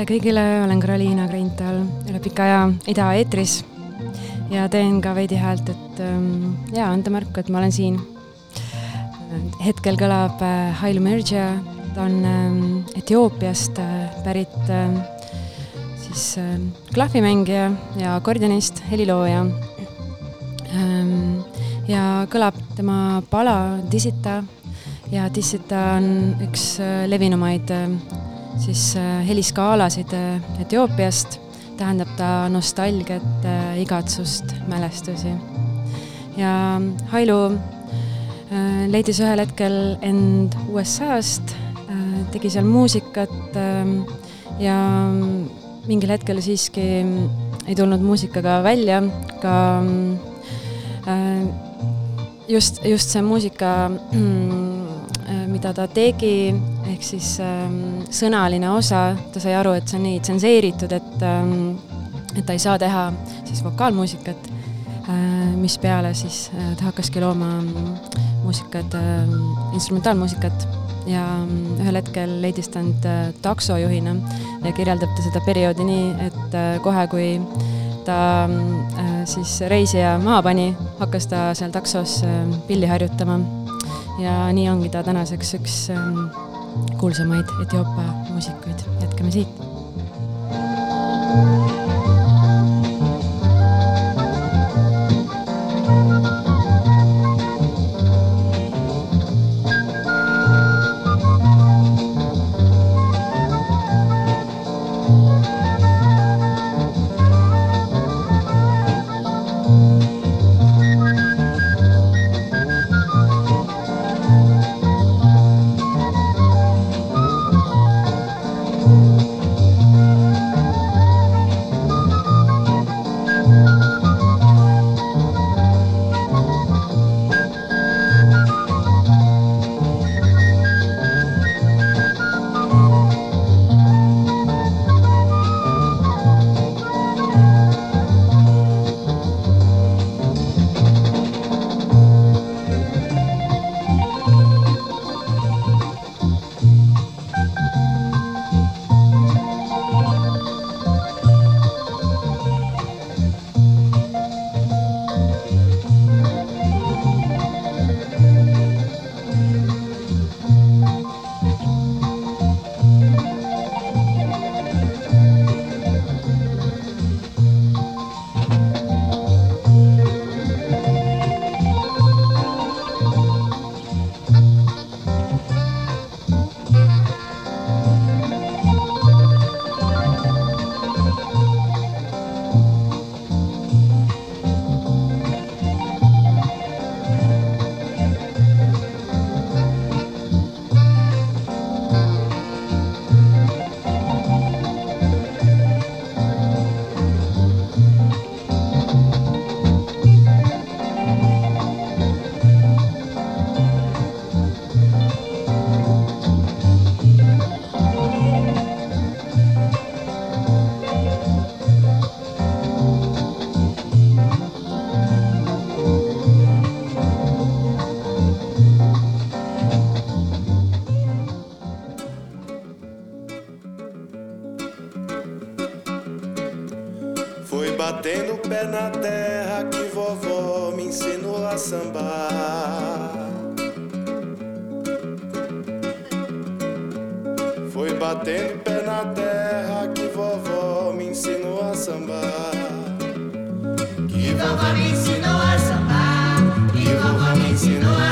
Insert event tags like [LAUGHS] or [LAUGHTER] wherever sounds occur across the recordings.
tere kõigile, olen Karoliina Greinthal üle pika aja Ida-eetris ja teen ka veidi häält, et ähm, ja anda märku, et ma olen siin. hetkel kõlab äh, Haile Mergia, ta on ähm, Etioopiast äh, pärit äh, siis äh, klahvimängija ja akordionist, helilooja ähm,. ja kõlab tema pala Dissita ja Dissita on üks äh, levinumaid äh, siis äh, heliskaalasid äh, Etioopiast, tähendab ta nostalgiat, äh, igatsust, mälestusi. ja Hailu leidis ühel hetkel end USA-st, tegi seal muusikat ja mingil hetkel siiski ei tulnud muusikaga välja, ka just, just see muusika Äh, mida ta tegi, ehk siis ähm, sõnaline osa, ta sai aru, et see on nii tsenseeritud, et ähm, et ta ei saa teha siis vokaalmuusikat äh,, mispeale siis äh, ta hakkaski looma muusikat äh,, instrumentaalmuusikat. Ja ähm, ühel hetkel leidis ta end äh, taksojuhina ja kirjeldab ta seda perioodi nii, et kohe, kui ta siis reisija maha pani, hakkas ta seal taksos pilli harjutama ja nii ongi ta tänaseks üks ähm, kuulsamaid Etioopia muusikuid, jätkame siit. muusikaga rännanud Batendo o pé na terra que vovó me ensinou a sambar. Foi batendo o pé na terra que vovó me ensinou a sambar. Que vovó me ensinou a sambar. Que vovó me ensinou a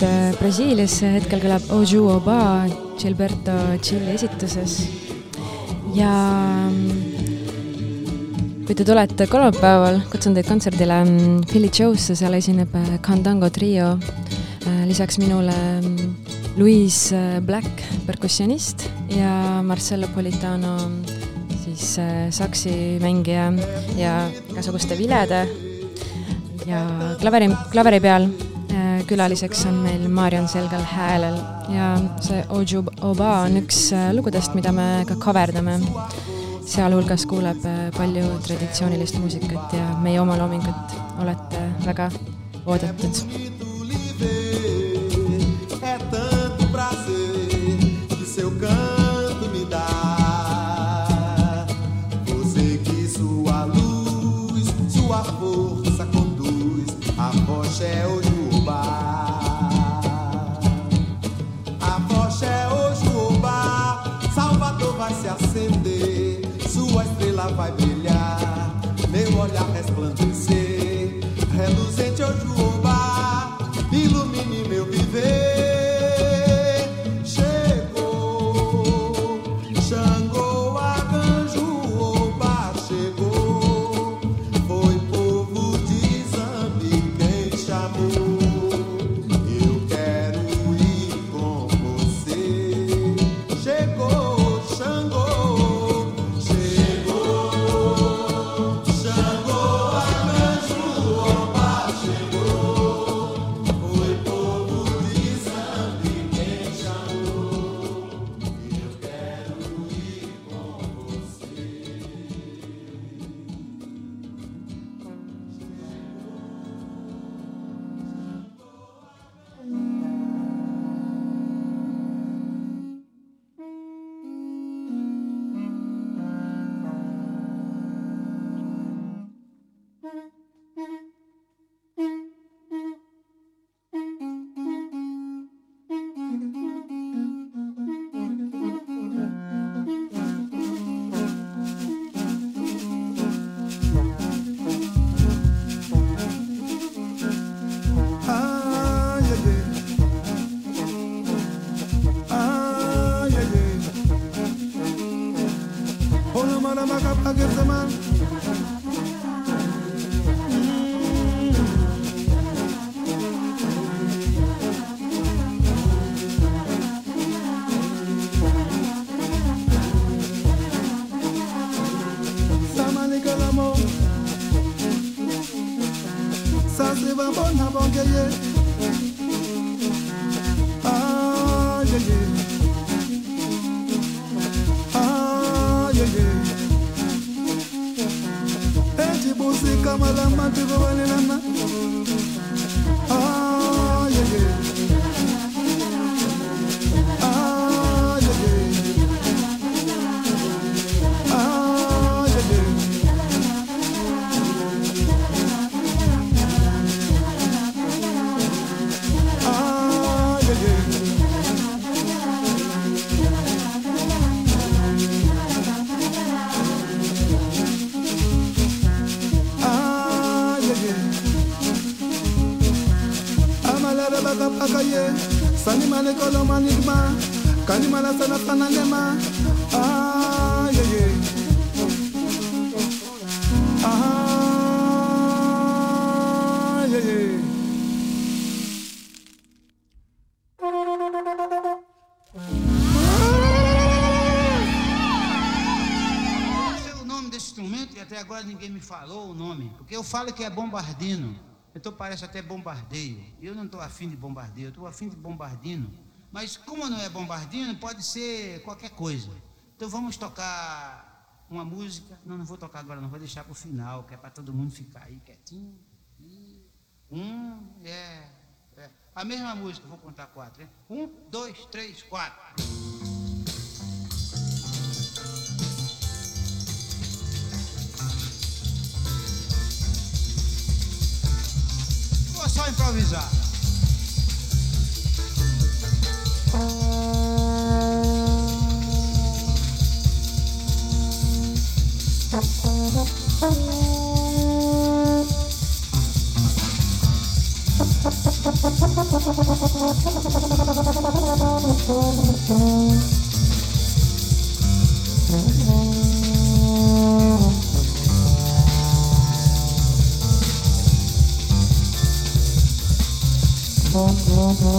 äh, Brasiiliasse, hetkel kõlab Oju Oba Gilberto Chili esituses. ja mm, kui te tulete kolmapäeval, kutsun teid kontserdile mm, Philly Joe'sse, seal esineb Candango äh, trio. Äh, lisaks minule mm, Louise Black, perkussionist ja Marcello Politano, siis saksimängija ja igasuguste vilede ja klaveri, klaveri peal külaliseks on meil Marion Selgal häälel ja see Oju Oba on üks äh, lugudest, mida me ka coverdame. sealhulgas kuuleb äh, palju traditsioonilist muusikat ja meie oma loomingut olete väga oodatud olhar resplandecer, é reluzente hoje o ninguém me falou o nome, porque eu falo que é bombardino, então parece até bombardeio. Eu não estou afim de bombardeio, estou afim de bombardino. Mas como não é bombardino, pode ser qualquer coisa. Então vamos tocar uma música. Não, não vou tocar agora, não vou deixar para o final, que é para todo mundo ficar aí quietinho. Um, é, é. A mesma música, vou contar quatro. Hein? Um, dois, três, quatro. Só improvisar. [LAUGHS]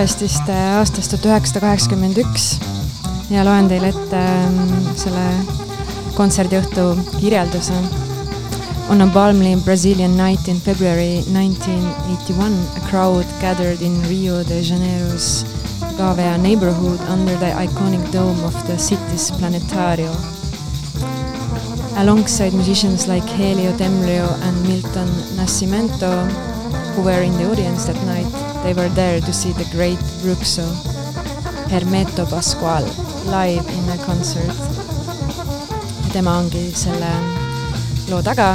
salvestist aastast tuhat üheksasada kaheksakümmend üks ja loen teile ette mm, selle kontserdiõhtu kirjelduse. On a balmy Brazilian night in February 1981, a crowd gathered in Rio de Janeiro's Gavea neighborhood under the iconic dome of the city's planetario. Alongside musicians like Helio Temlio and Milton Nascimento, who were in the audience that They were there to see the great Bruxo Hermeto Pascual live in a concert. tema ongi selle loo taga.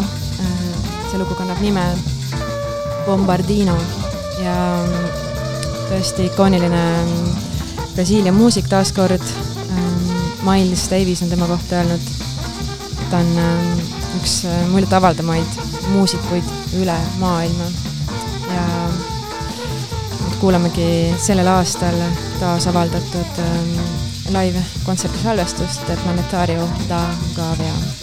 see lugu kannab nime Bombardino ja tõesti ikooniline Brasiilia muusik taaskord. Miles Davis on tema kohta öelnud, ta on üks muljetavaldamaid muusikuid üle maailma kuulamegi sellel aastal taas avaldatud ähm, live-kontserdi salvestust Planetario da Gavea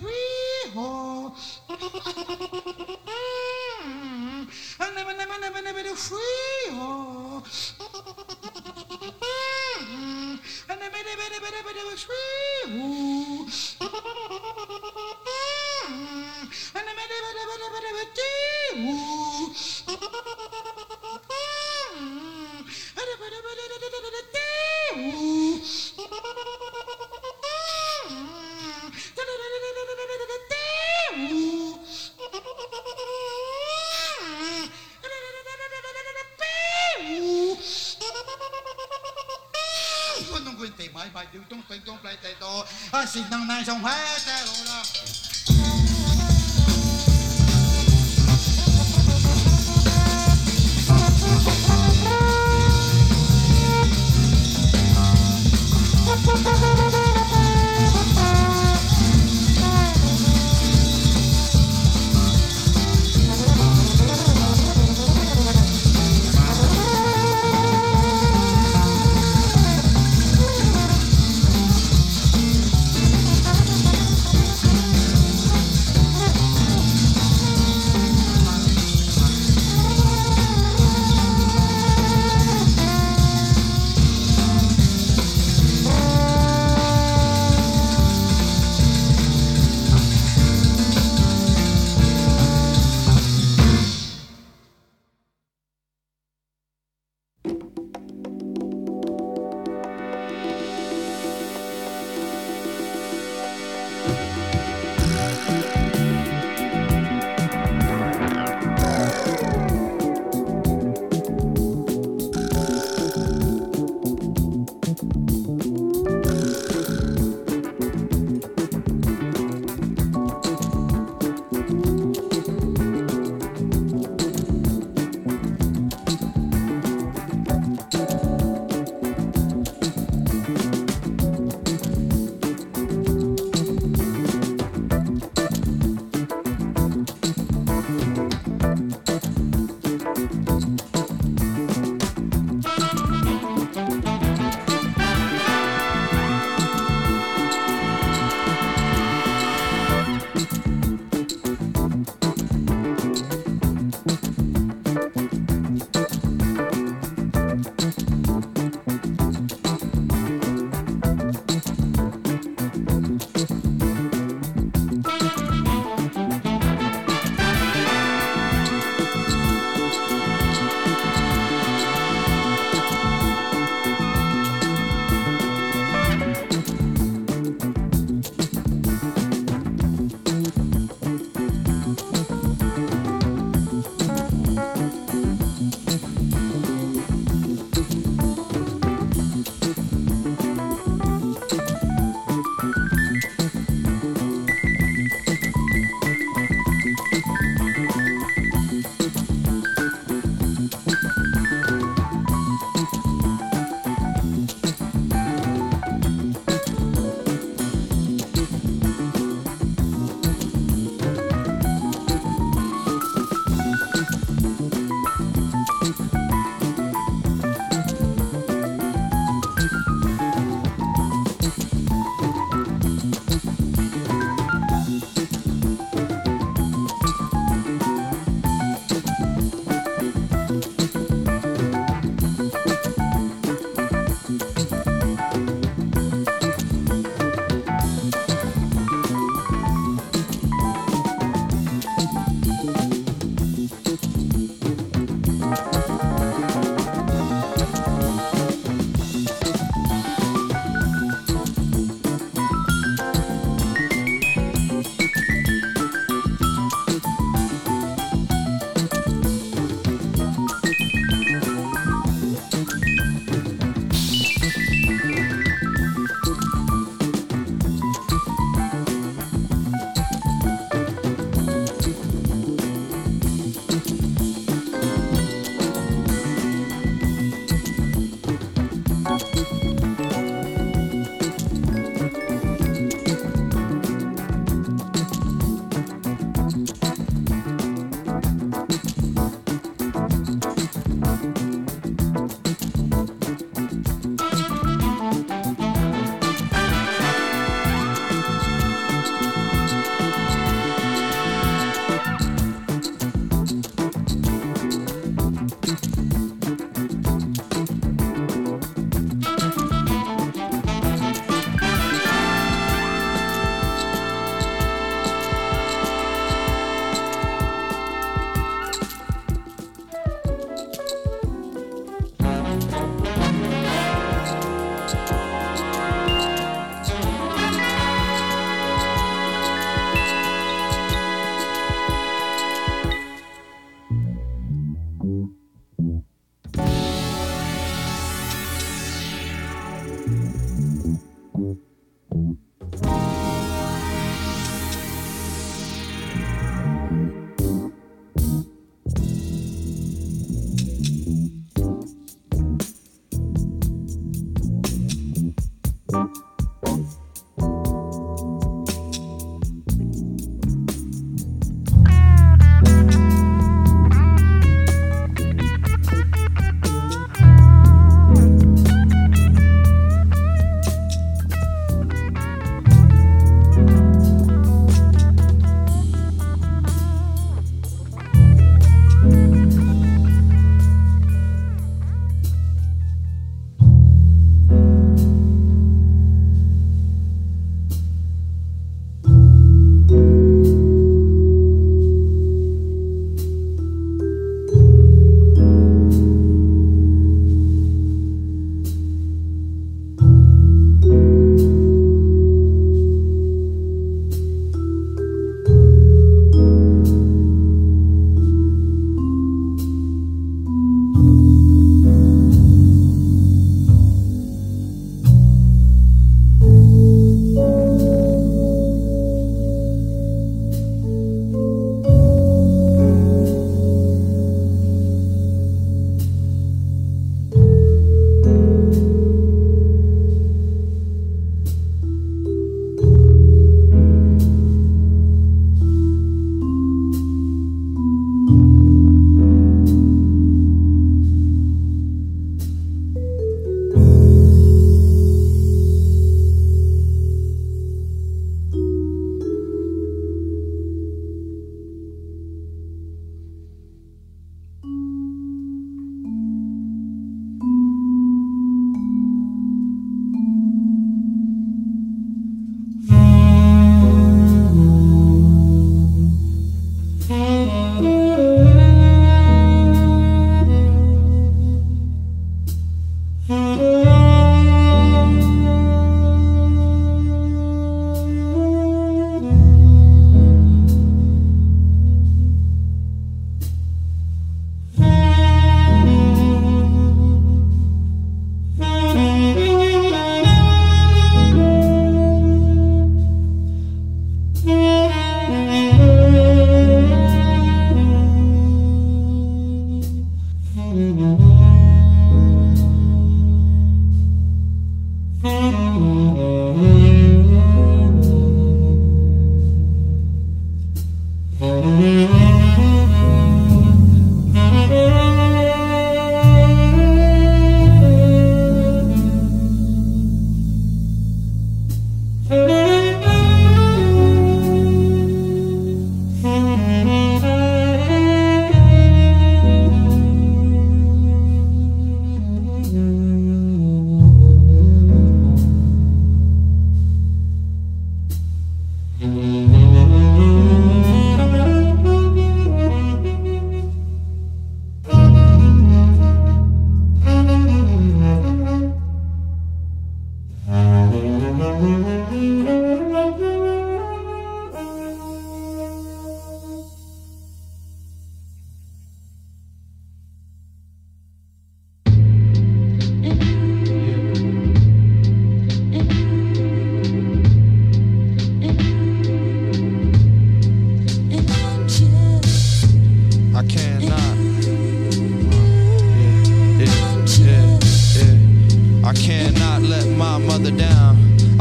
free. I see no nation where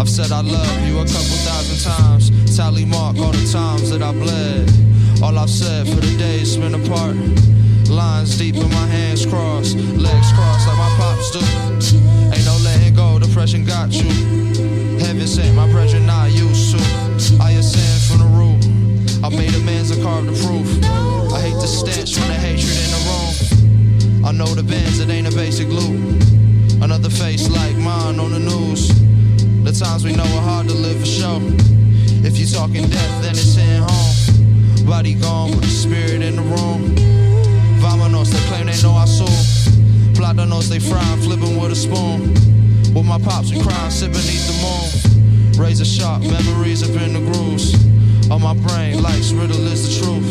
I've said I love you a couple thousand times. Tally mark all the times that I bled. All I've said for the days spent apart. Lines deep in my hands crossed, legs crossed like my pops do. Ain't no letting go, depression got you. Heaven sent my pressure not used to. I ascend from the roof. I made amends and carved the proof. I hate the stench from the hatred in the room. I know the bends, it ain't a basic loop. Another face like mine on the news times we know it's hard to live for show. If you're talking death, then it's in home. Body gone, but the spirit in the room. Vamanos, they claim they know our soul. Platanos, they frying, flipping with a spoon. With my pops, we crying, sit beneath the moon. Razor sharp, memories up in the grooves. On my brain, life's riddle is the truth.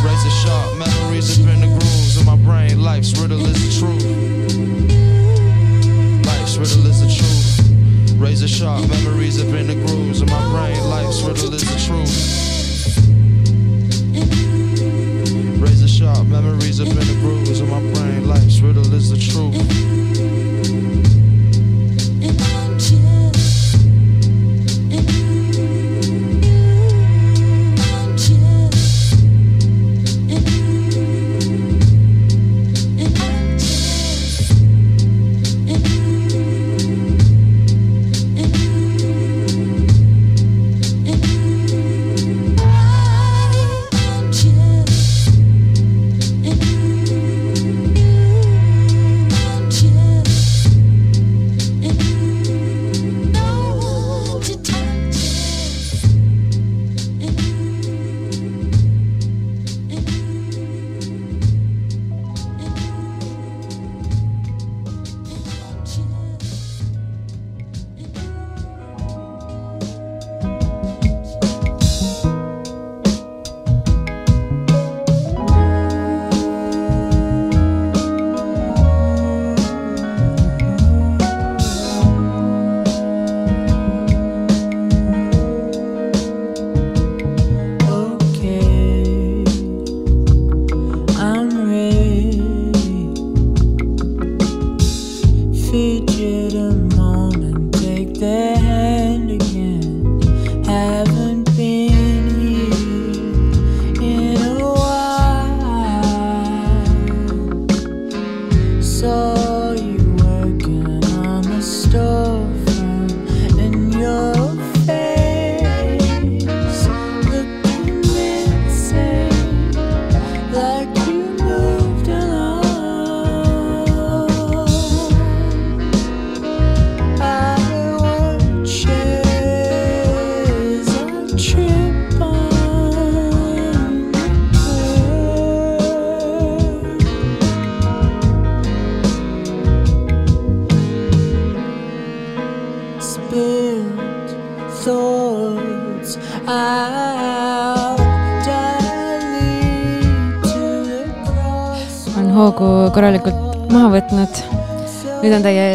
Razor sharp, memories up in the grooves. In my brain, life's riddle is the truth. Razor sharp memories have been the grooves in my brain. Life's riddle is the truth. Razor sharp memories have been the grooves in my brain. Life's riddle is the truth.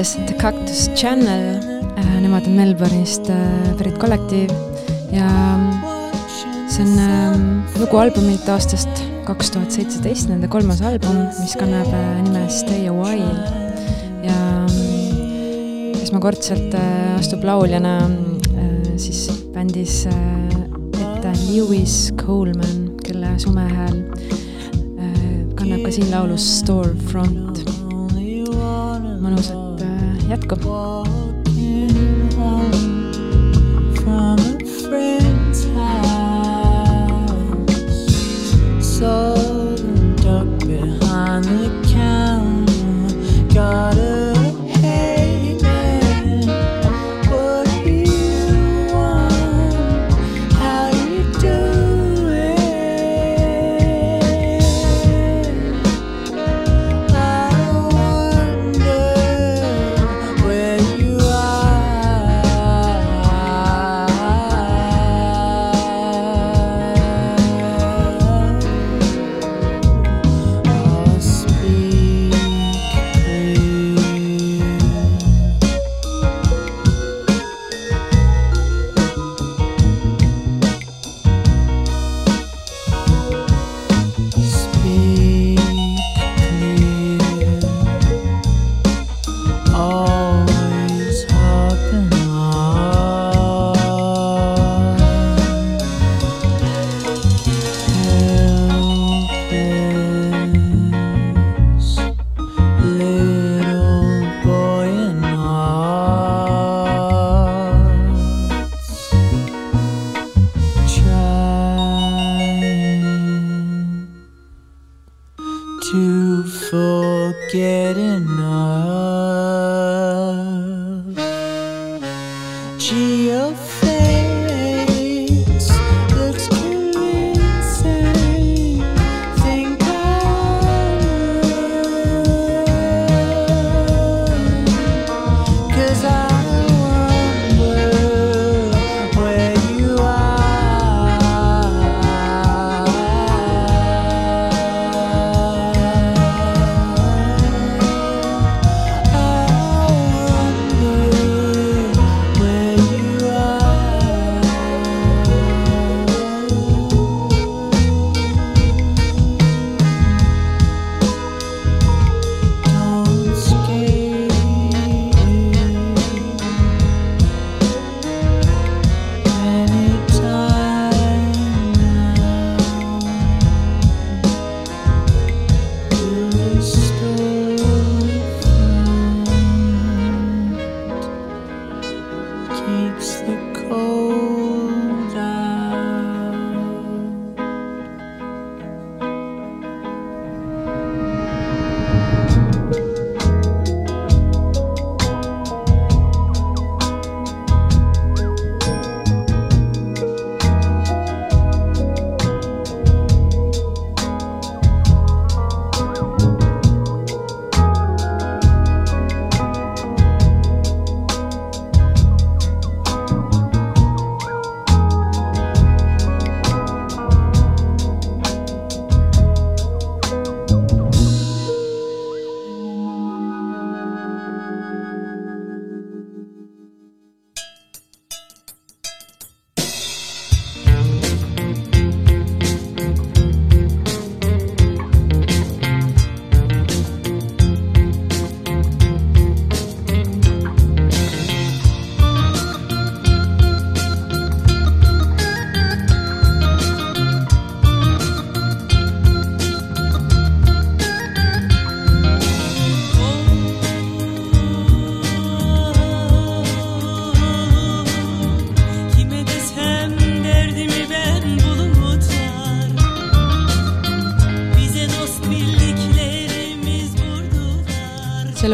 Nüüd on teie ees The Cactus Channel. Äh, nemad on Melbourne'ist äh, pärit kollektiiv ja see on ähm, lugu albumilt aastast kaks tuhat seitseteist, nende kolmas album, mis kannab äh, nime Stay a while ja esmakordselt astub lauljana siis bändis ette Lewis Coleman, kelle sume hääl kannab ka siin laulus Storefront. mõnusat jätku.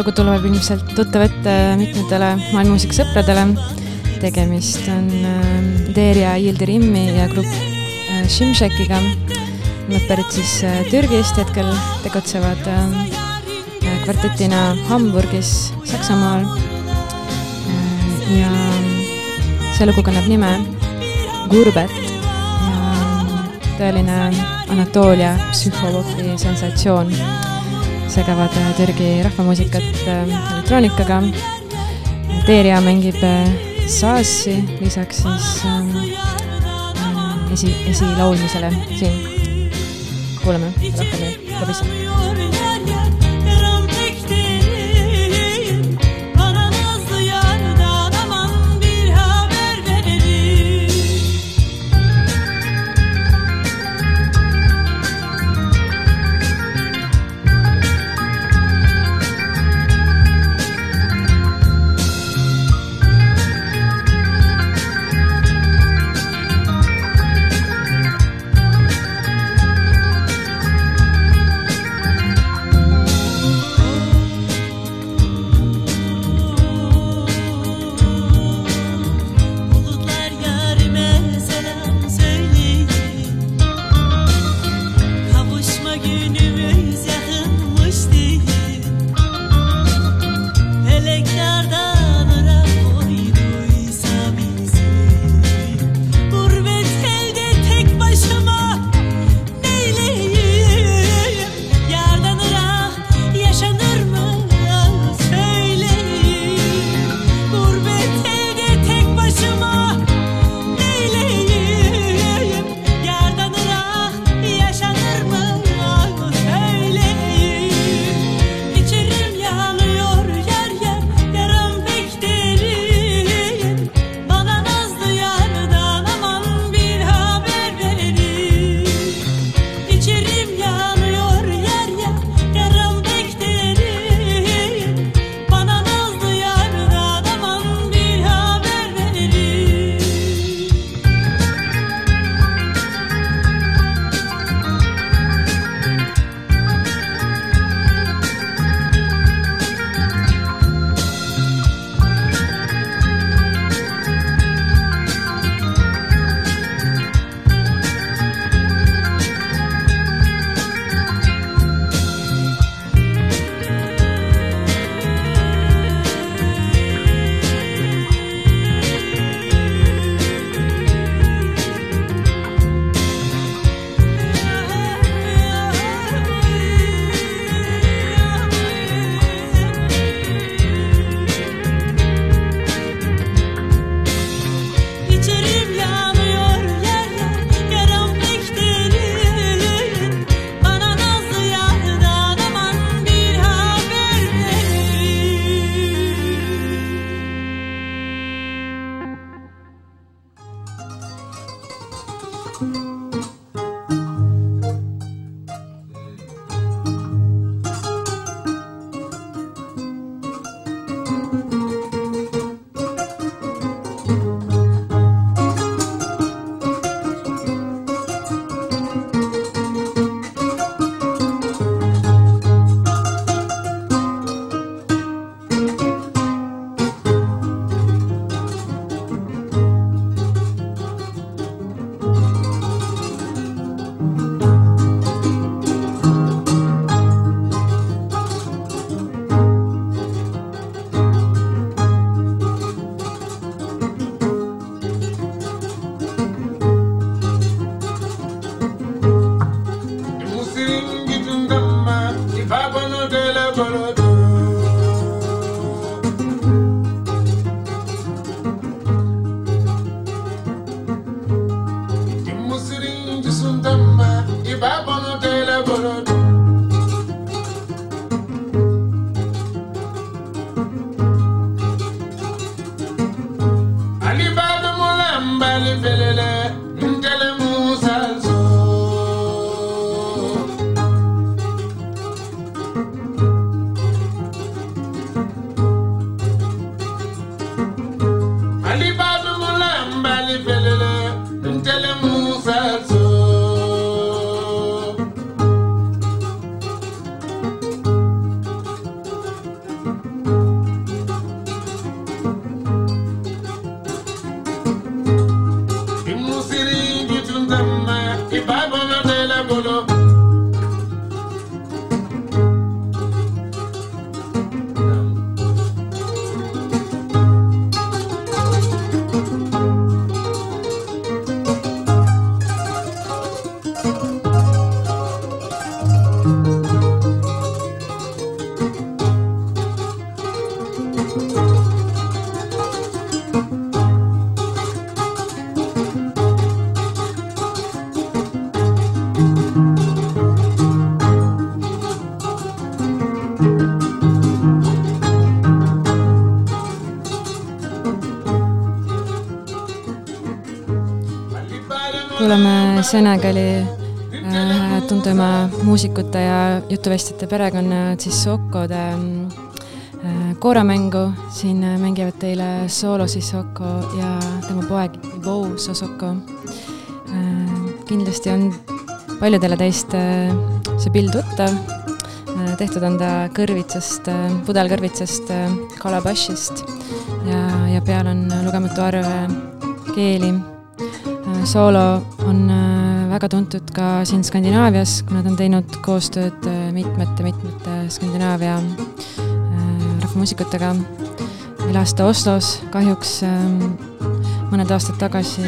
Lugu tuleb ilmselt tuttav ette mitmetele maailmamuusika sõpradele. tegemist on äh, Derya Yildirimmi ja grupp äh, Şimşek'iga. Nad pärit siis äh, Türgist, hetkel tegutsevad äh, kvartetina Hamburgis, Saksamaal äh,. ja see lugu kannab nime Gurbet ja tõeline Anatoolia psühholoogi sensatsioon segavad äh, Türgi rahvamuusikat äh, elektroonikaga. Teeria mängib äh, saasi, lisaks siis esi, esilaulmisele siin. kuulame rohkem läbi. Senegali äh, tuntuma muusikute ja jutuvestjate perekonna Sissokode äh, kooramängu. siin äh, mängivad teile soolo Sissoko ja tema poeg Ivo Sosoko kindlasti on paljudele teist see pill tuttav. Tehtud on ta kõrvitsast pudelkõrvitsast kalabašist. Ja, ja peal on lugematu arv keeli. Soolo on väga tuntud ka siin Skandinaavias, kuna ta on teinud koostööd äh, mitmete-mitmete Skandinaavia äh, rahvamuusikutega. elas ta Oslos, kahjuks mõned aastad tagasi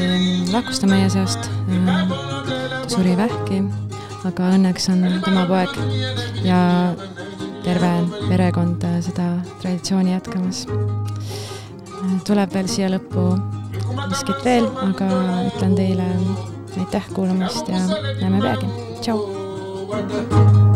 lahkus ta meie seast. ta suri vähki, aga õnneks on tema poeg ja terve perekond seda traditsiooni jätkamas. tuleb veel siia lõppu miskit veel, aga ütlen teile aitäh kuulamast ja näeme peagi. tšau.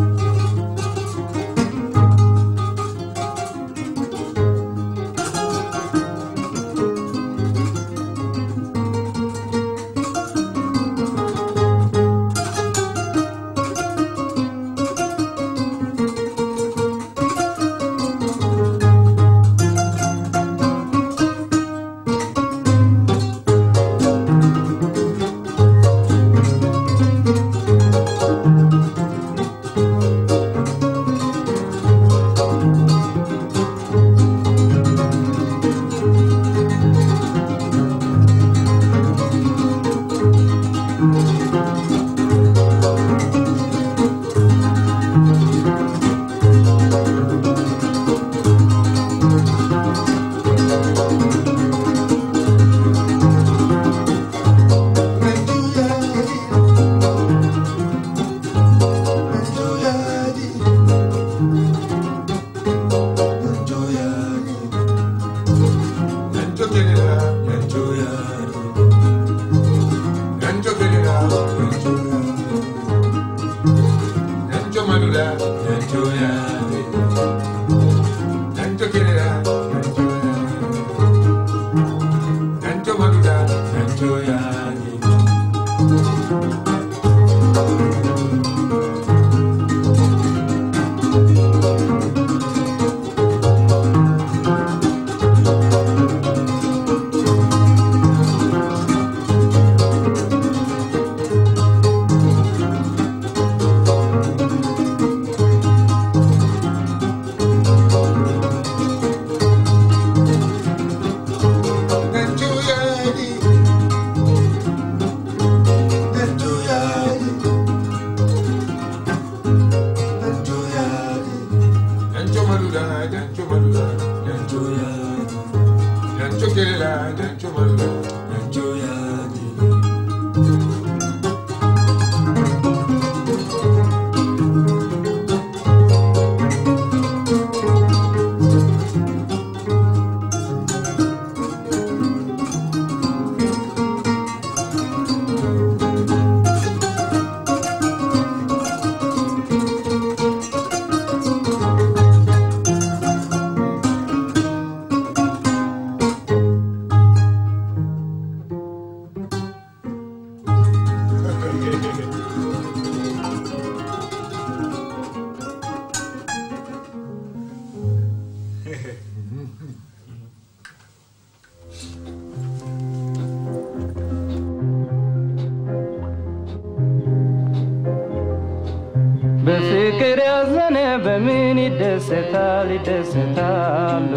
ይደሰታል ይደሰታሉ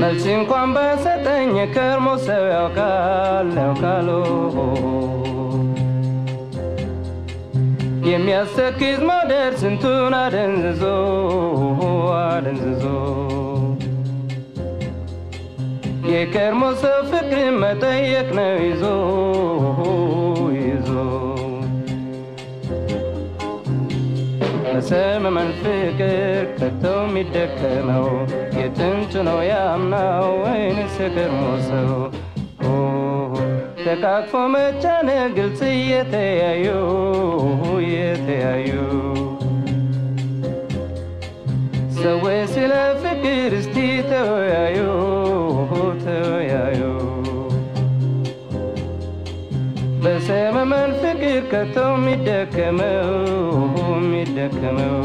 መልስ እንኳን በሰጠኝ ከርሞ ሰው ያውቃል ያውቃሉ የሚያስተክዝ መውደድ ስንቱን አደንዝዞ አደንዝዞ የከርሞ ሰው ፍቅር መጠየቅ ነው ይዞ ከቶ የሚደከመው የጥንቱ ነው ያምናው ወይንስ የቀድሞ ሰው? ተቃቅፎ መጫነቅ ግልጽ እየተያዩ እየተያዩ። ሰዎች ስለ ፍቅር እስቲ ተወያዩ ተወያዩ። በሰመመን ፍቅር ከቶ የሚደከመው የሚደከመው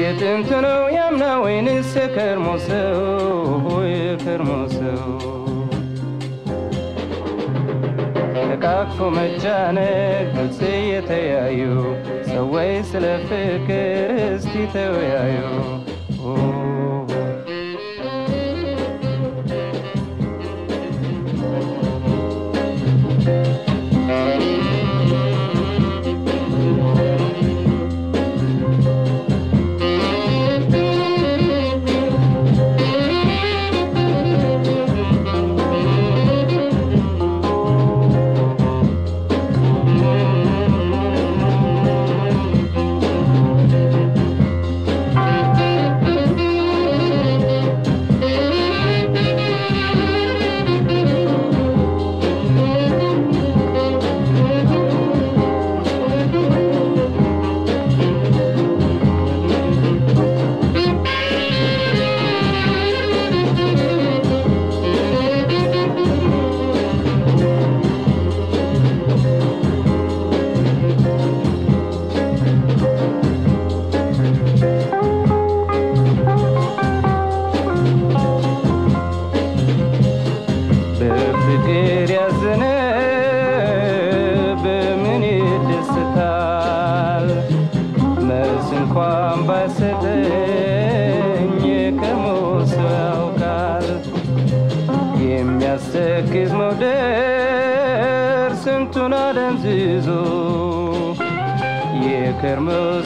የጥንት ነው ያምና ወይንስ የከርሞ ሰው? የከርሞ ሰው። ተቃቅፎ መጫነቅ ግልጽ እየተያዩ ሰዎች ስለ ፍቅር እስቲ ተወያዩ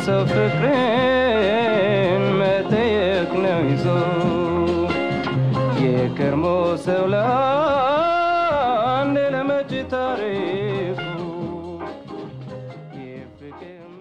So a great